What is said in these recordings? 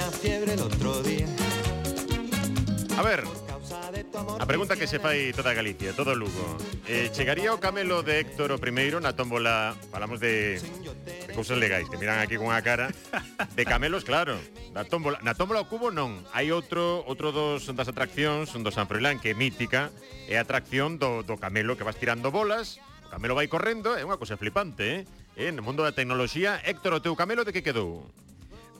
una fiebre el outro día. A ver, A pregunta que se fai toda Galicia, todo Lugo eh, Chegaría o camelo de Héctor o primeiro na tómbola Falamos de, de cousas legais que miran aquí con a cara De camelos, claro Na tómbola, na tómbola o cubo non Hai outro outro dos das atraccións Un do San Froilán que é mítica É a atracción do, do camelo que vas tirando bolas O camelo vai correndo, é unha cousa flipante, eh? eh? No mundo da tecnoloxía Héctor, o teu camelo de que quedou?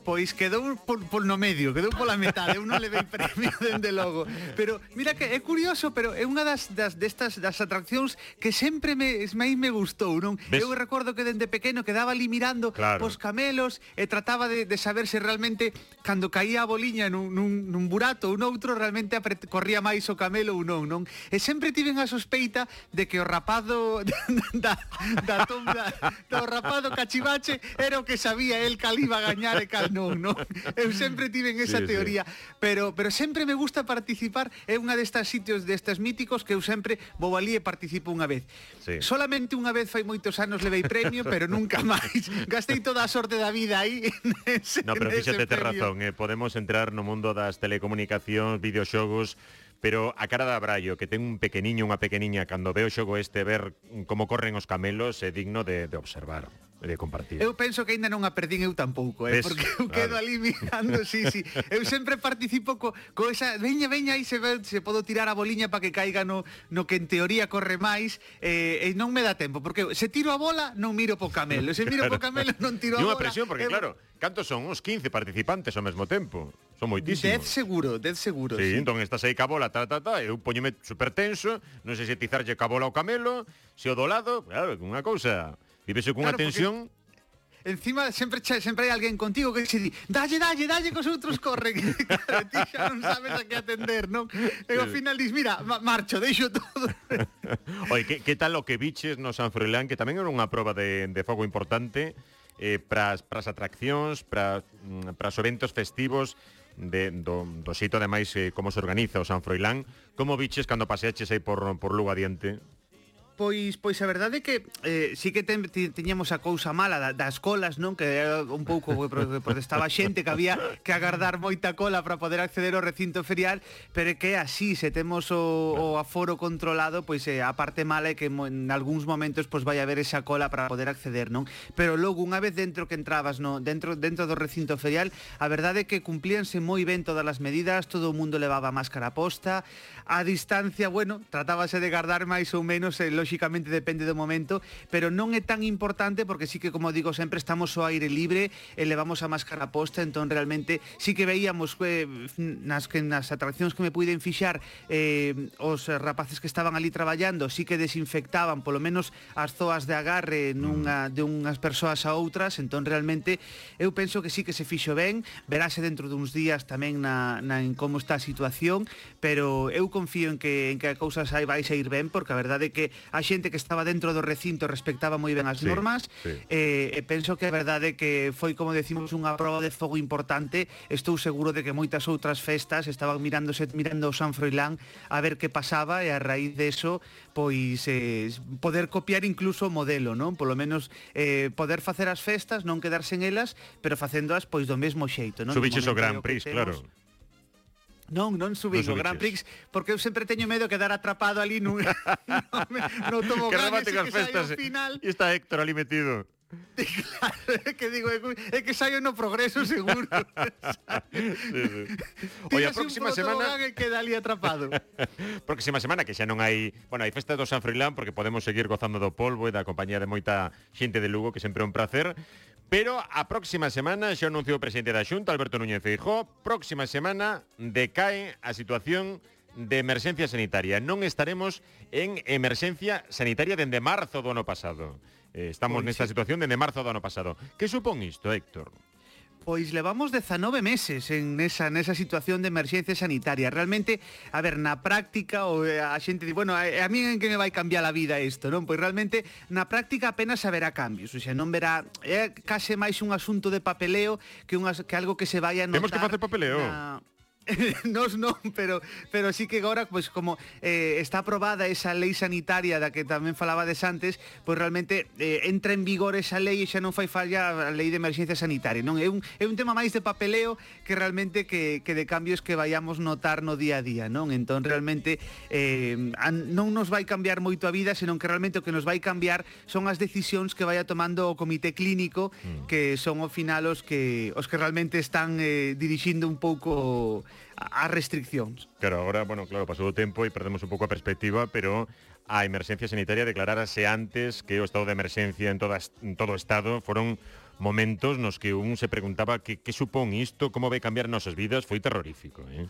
Pois quedou por, por no medio, quedou pola metade, eu non levei premio dende logo. Pero mira que é curioso, pero é unha das, das destas das atraccións que sempre me máis me gustou, non? ¿Ves? Eu recordo que dende pequeno quedaba ali mirando claro. os camelos e trataba de, de saber se realmente cando caía a boliña nun, nun, nun burato ou noutro realmente apret, corría máis o camelo ou non, non? E sempre tiven a sospeita de que o rapado da, da, da tomba do rapado cachivache era o que sabía el que iba a gañar e cal non, non. Eu sempre tiven esa sí, teoría, sí. pero pero sempre me gusta participar, é unha destas sitios destas míticos que eu sempre vou ali e participo unha vez. Sí. Solamente unha vez fai moitos anos levei premio, pero nunca máis. Gastei toda a sorte da vida aí. Nese, no, pero fíxate te razón, eh, podemos entrar no mundo das telecomunicacións, videoxogos, pero a cara da Braio, que ten un pequeniño, unha pequeniña, cando ve o xogo este, ver como corren os camelos, é digno de, de observar de compartir. Eu penso que aínda non a perdín eu tampouco, eh, Ves, porque eu quedo claro. ali mirando, sí, sí. Eu sempre participo co, co esa, veña, veña, aí se, ve, se podo tirar a boliña para que caiga no, no que en teoría corre máis, eh, e non me dá tempo, porque se tiro a bola non miro po camelo, se miro claro. po camelo non tiro a bola. Unha presión, porque eh, claro, cantos son? Uns 15 participantes ao mesmo tempo. Son moitísimos. 10 seguro, 10 seguro. Sí, sí. entón estás aí ca bola, ta, ta, ta, eu poñeme super tenso, non sei se tizarlle ca bola ao camelo, se o do lado, claro, unha cousa Vivese cunha claro, tensión encima sempre sempre hai alguén contigo que se di, dalle, dalle, dalle que os outros corren. claro, ti xa non sabes a que atender, non? E ao final dis, mira, marcho, deixo todo. Oi, que, que tal o que biches no San Froilán, que tamén era unha proba de, de fogo importante eh, pras, pras atraccións, para mm, pras eventos festivos, de, do, do xeito ademais eh, como se organiza o San Froilán, como biches cando paseaches aí por, por Lugo adiante? pois pois a verdade é que eh, sí que ten, tiñemos a cousa mala da, das colas, non? Que era un pouco que protestaba xente que había que agardar moita cola para poder acceder ao recinto ferial, pero é que así se temos o, o aforo controlado, pois eh, a parte mala é que en algúns momentos pois vai haber esa cola para poder acceder, non? Pero logo unha vez dentro que entrabas, non, dentro dentro do recinto ferial, a verdade é que cumplíanse moi ben todas as medidas, todo o mundo levaba máscara posta, a distancia, bueno, tratábase de gardar máis ou menos eh, lóxicamente depende do momento, pero non é tan importante porque sí que, como digo sempre, estamos ao aire libre, e levamos a máscara posta, entón realmente sí que veíamos eh, nas, que nas atraccións que me puiden fixar eh, os rapaces que estaban ali traballando sí que desinfectaban polo menos as zoas de agarre nunha, mm. de unhas persoas a outras, entón realmente eu penso que sí que se fixo ben, verase dentro duns días tamén na, na en como está a situación, pero eu confío en que, en que a cousa vai sair ben, porque a verdade é que a a xente que estaba dentro do recinto respectaba moi ben as sí, normas. Sí. Eh, e penso que é verdade que foi, como decimos, unha proba de fogo importante. Estou seguro de que moitas outras festas estaban mirándose mirando o San Froilán a ver que pasaba e a raíz de eso pois eh, poder copiar incluso o modelo, non? Polo menos eh, poder facer as festas, non quedarse en elas, pero facéndoas pois do mesmo xeito, non? Subiches o Gran Prix, claro. Non, non subín non o Grand Prix porque eu sempre teño medo de quedar atrapado ali nun, no, no tobogán que remate que festas, eh. final. E está Héctor ali metido. claro, que digo, é que saio no progreso seguro. sí, sí. Oye, a próxima semana que queda ali atrapado. próxima semana que xa non hai, bueno, hai festa do San Froilán porque podemos seguir gozando do polvo e da compañía de moita xente de Lugo que sempre é un placer. Pero a próxima semana, xa anunciou o presidente da Xunta, Alberto Núñez Feijó, próxima semana decae a situación de emerxencia sanitaria. Non estaremos en emerxencia sanitaria dende marzo do ano pasado. Eh, estamos Pois nesta sí. situación dende marzo do ano pasado. Que supón isto, Héctor? Pois levamos 19 meses en esa, nesa situación de emerxencia sanitaria. Realmente, a ver, na práctica, o eh, a xente di, bueno, a, a mí en que me vai cambiar a vida isto, non? Pois realmente, na práctica apenas haberá cambios, o sea, non verá, é case máis un asunto de papeleo que, un, que algo que se vai a notar. Temos que facer papeleo. Na... Nos non, pero pero sí que agora pois pues, como eh, está aprobada esa lei sanitaria da que tamén falabades antes, pois pues, realmente eh, entra en vigor esa lei e xa non fai falla a lei de emerxencia sanitaria, non? É un é un tema máis de papeleo que realmente que que de cambios que vayamos notar no día a día, non? Entón realmente eh non nos vai cambiar moito a vida, senón que realmente o que nos vai cambiar son as decisións que vaya tomando o comité clínico, mm. que son ao final os que os que realmente están eh, dirixindo un pouco as restriccións. Claro, agora, bueno, claro, pasou o tempo e perdemos un pouco a perspectiva, pero a emerxencia sanitaria declararase antes que o estado de emerxencia en, todas, en todo o estado foron momentos nos que un se preguntaba que, que supón isto, como vai cambiar nosas vidas, foi terrorífico, eh?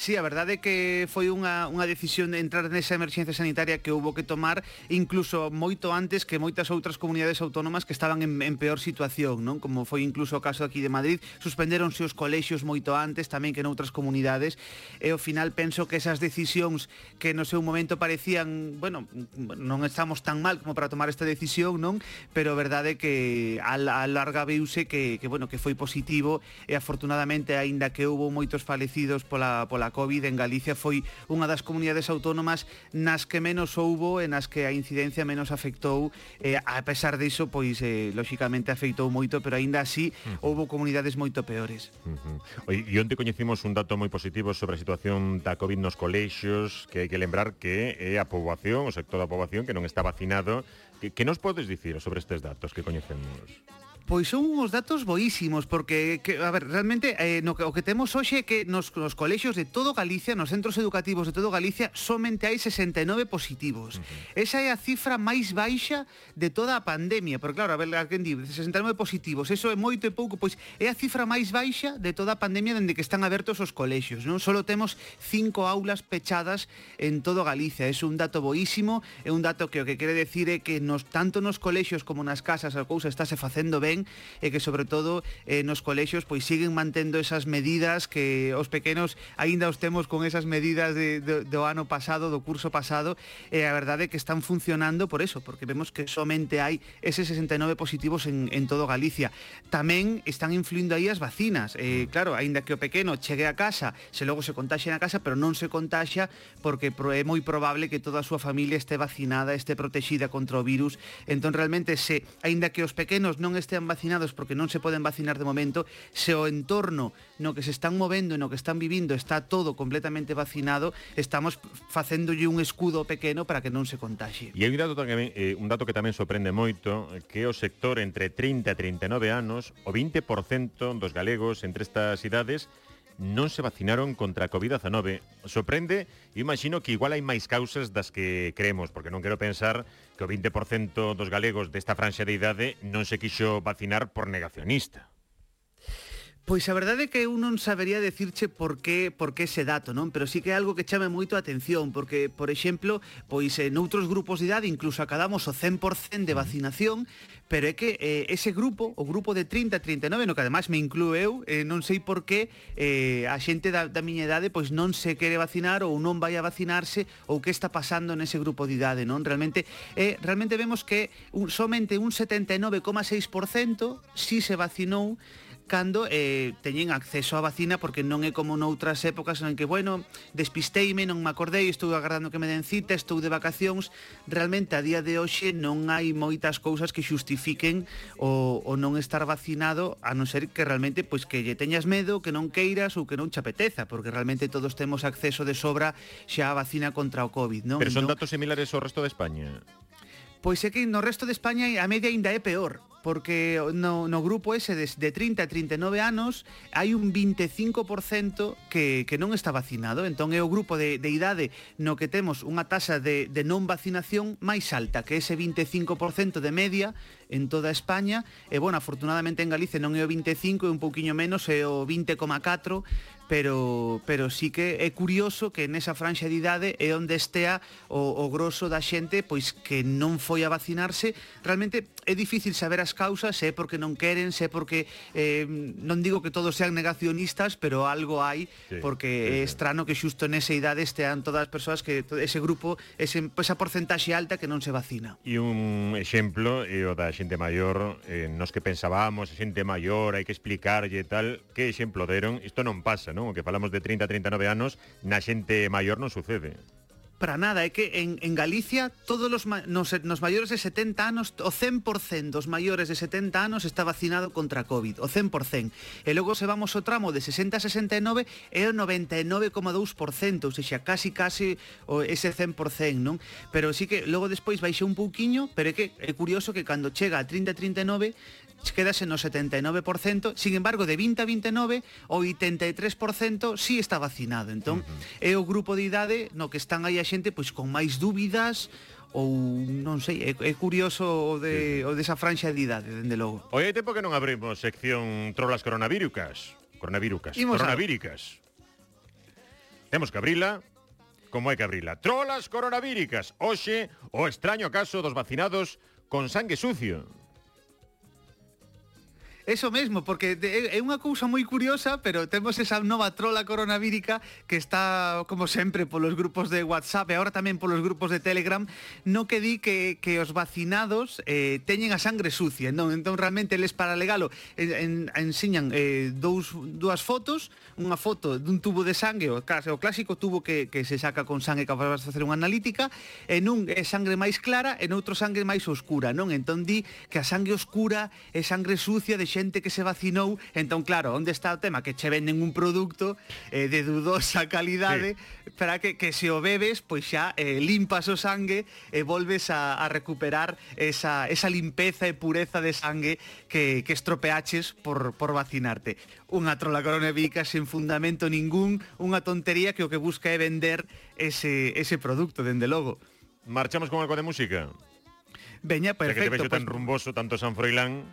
Sí, a verdade é que foi unha, unha decisión de entrar nesa emerxencia sanitaria que houve que tomar incluso moito antes que moitas outras comunidades autónomas que estaban en, en peor situación, non? Como foi incluso o caso aquí de Madrid, suspenderonse os colexios moito antes tamén que noutras comunidades e ao final penso que esas decisións que no seu momento parecían, bueno, non estamos tan mal como para tomar esta decisión, non? Pero a verdade é que a, a larga veuse que, que, bueno, que foi positivo e afortunadamente aínda que houve moitos falecidos pola pola, COVID en Galicia foi unha das comunidades autónomas nas que menos houbo e nas que a incidencia menos afectou eh, a pesar diso, pois eh, lóxicamente afectou moito, pero aínda así uh -huh. houbo comunidades moito peores. Uh -huh. E onde coñecimos un dato moi positivo sobre a situación da COVID nos colexios, que hai que lembrar que é a poboación, o sector da poboación que non está vacinado. Que, que nos podes dicir sobre estes datos que coñecemos? Pois son uns datos boísimos, porque, que, a ver, realmente, eh, no, o que temos hoxe é que nos, nos colexios de todo Galicia, nos centros educativos de todo Galicia, somente hai 69 positivos. Uh -huh. Esa é a cifra máis baixa de toda a pandemia, porque claro, a ver, alguén di, 69 positivos, eso é moito e pouco, pois é a cifra máis baixa de toda a pandemia dende que están abertos os colexios, non? Solo temos cinco aulas pechadas en todo Galicia, é un dato boísimo, é un dato que o que quere decir é que nos, tanto nos colexios como nas casas a cousa estáse facendo ben, ben e que sobre todo eh, nos colexios pois siguen mantendo esas medidas que os pequenos aínda os temos con esas medidas de, do, do ano pasado, do curso pasado, e eh, a verdade é que están funcionando por eso, porque vemos que somente hai ese 69 positivos en, en todo Galicia. Tamén están influindo aí as vacinas. Eh, claro, aínda que o pequeno chegue a casa, se logo se contaxe na casa, pero non se contaxa porque é moi probable que toda a súa familia este vacinada, este protexida contra o virus. Entón, realmente, se aínda que os pequenos non estean vacinados porque non se poden vacinar de momento, se o entorno no que se están movendo e no que están vivindo está todo completamente vacinado, estamos facéndolle un escudo pequeno para que non se contaxe. E hai un dato, tamén, eh, un dato que tamén sorprende moito, que o sector entre 30 e 39 anos, o 20% dos galegos entre estas idades non se vacinaron contra a Covid-19. Sorprende, imagino que igual hai máis causas das que creemos, porque non quero pensar que o 20% dos galegos desta franxa de idade non se quixo vacinar por negacionista. Pois a verdade é que eu non sabería decirche por que por que ese dato, non? Pero sí que é algo que chame moito a atención, porque, por exemplo, pois en outros grupos de idade incluso acabamos o 100% de vacinación, pero é que eh, ese grupo, o grupo de 30 a 39, no que además me incluo eu, eh, non sei por que eh, a xente da, da miña idade pois non se quere vacinar ou non vai a vacinarse ou que está pasando nese grupo de idade, non? Realmente eh, realmente vemos que un, somente un 79,6% si se vacinou cando eh, teñen acceso á vacina porque non é como noutras épocas en que, bueno, despisteime, non me acordei, estou agardando que me den cita, estou de vacacións. Realmente, a día de hoxe non hai moitas cousas que xustifiquen o, o non estar vacinado, a non ser que realmente pois que lle teñas medo, que non queiras ou que non chapeteza, porque realmente todos temos acceso de sobra xa a vacina contra o COVID, non? Pero son non... datos similares ao resto de España. Pois é que no resto de España a media ainda é peor, porque no, no grupo ese de, de 30 a 39 anos hai un 25% que, que non está vacinado. Entón é o grupo de, de idade no que temos unha taxa de, de non vacinación máis alta que ese 25% de media en toda España e, bueno, afortunadamente en Galicia non é o 25 e un pouquiño menos é o 20,4 pero, pero sí que é curioso que nesa franxa de idade é onde estea o, o grosso da xente pois que non foi a vacinarse. Realmente é difícil saber as causas, é porque non queren, é porque eh, non digo que todos sean negacionistas, pero algo hai sí, porque sí, é estrano que xusto nesa idade estean todas as persoas que ese grupo, ese, esa porcentaxe alta que non se vacina. E un exemplo é o da xente xente maior, eh, nos que pensábamos, a xente maior, hai que explicarlle tal, que exemplo deron, isto non pasa, non? O que falamos de 30, 39 anos, na xente maior non sucede para nada, é que en, en Galicia todos os nos, nos maiores de 70 anos, o 100% dos maiores de 70 anos está vacinado contra COVID, o 100%. E logo se vamos o tramo de 60 a 69 é o 99,2%, ou seja, casi casi o ese 100%, non? Pero sí que logo despois baixe un pouquiño, pero é que é curioso que cando chega a 30 39 quedase no 79%, sin embargo, de 20 a 29, o 83% sí está vacinado. Entón, uh -huh. é o grupo de idade no que están aí a xente pois con máis dúbidas ou non sei, é, é curioso o, de, o desa franxa de idade, dende logo. Oi, hai tempo que non abrimos sección trolas coronavíricas. Coronavíricas. Imos coronavíricas. A... Temos que abrila, como hai que abrila. Trolas coronavíricas. Oxe, o extraño caso dos vacinados con sangue sucio. Eso mesmo, porque é unha cousa moi curiosa, pero temos esa nova trola coronavírica que está, como sempre, polos grupos de WhatsApp e agora tamén polos grupos de Telegram, no que di que, que os vacinados eh, teñen a sangre sucia. Non? Entón, realmente, eles para legalo en, en, enseñan eh, dous, dúas fotos, unha foto dun tubo de sangue, o, o clásico tubo que, que se saca con sangue que vas facer unha analítica, en un é sangre máis clara, en outro sangre máis oscura, non? Entón di que a sangue oscura é sangre sucia de xe xente que se vacinou, entón claro, onde está o tema que che venden un produto eh, de dudosa calidade sí. para que, que se o bebes, pois xa eh, limpas o sangue e volves a, a recuperar esa, esa limpeza e pureza de sangue que, que estropeaches por, por vacinarte. Unha trola coronavica sen fundamento ningún, unha tontería que o que busca é vender ese, ese producto, dende logo. Marchamos con algo de música. Veña, perfecto. Que te vexo pues... tan pois rumboso, tanto San Froilán,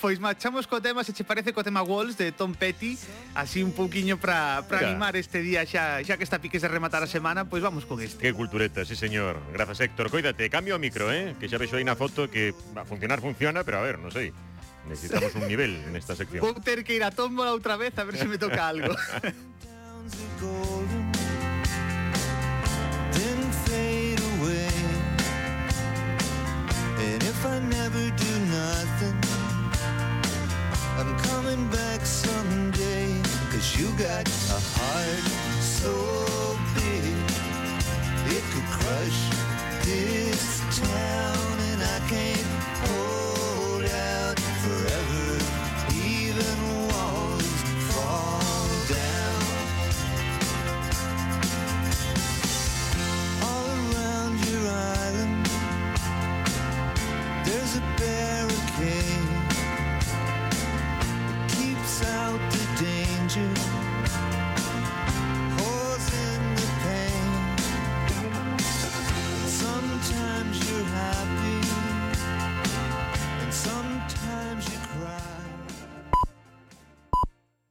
Pois marchamos co tema, se che parece, co tema Walls de Tom Petty. Así un pouquiño para animar este día xa xa que está piques de rematar a semana Pois vamos con este. Que cultureta, sí señor. Grazas Héctor, coídate, cambio o micro, eh. Que xa vexo aí na foto que a funcionar funciona, pero a ver, non sei. Necesitamos un nivel nesta sección. Vou ter que ir a tómbola outra vez a ver se me toca algo. And if I never do nothing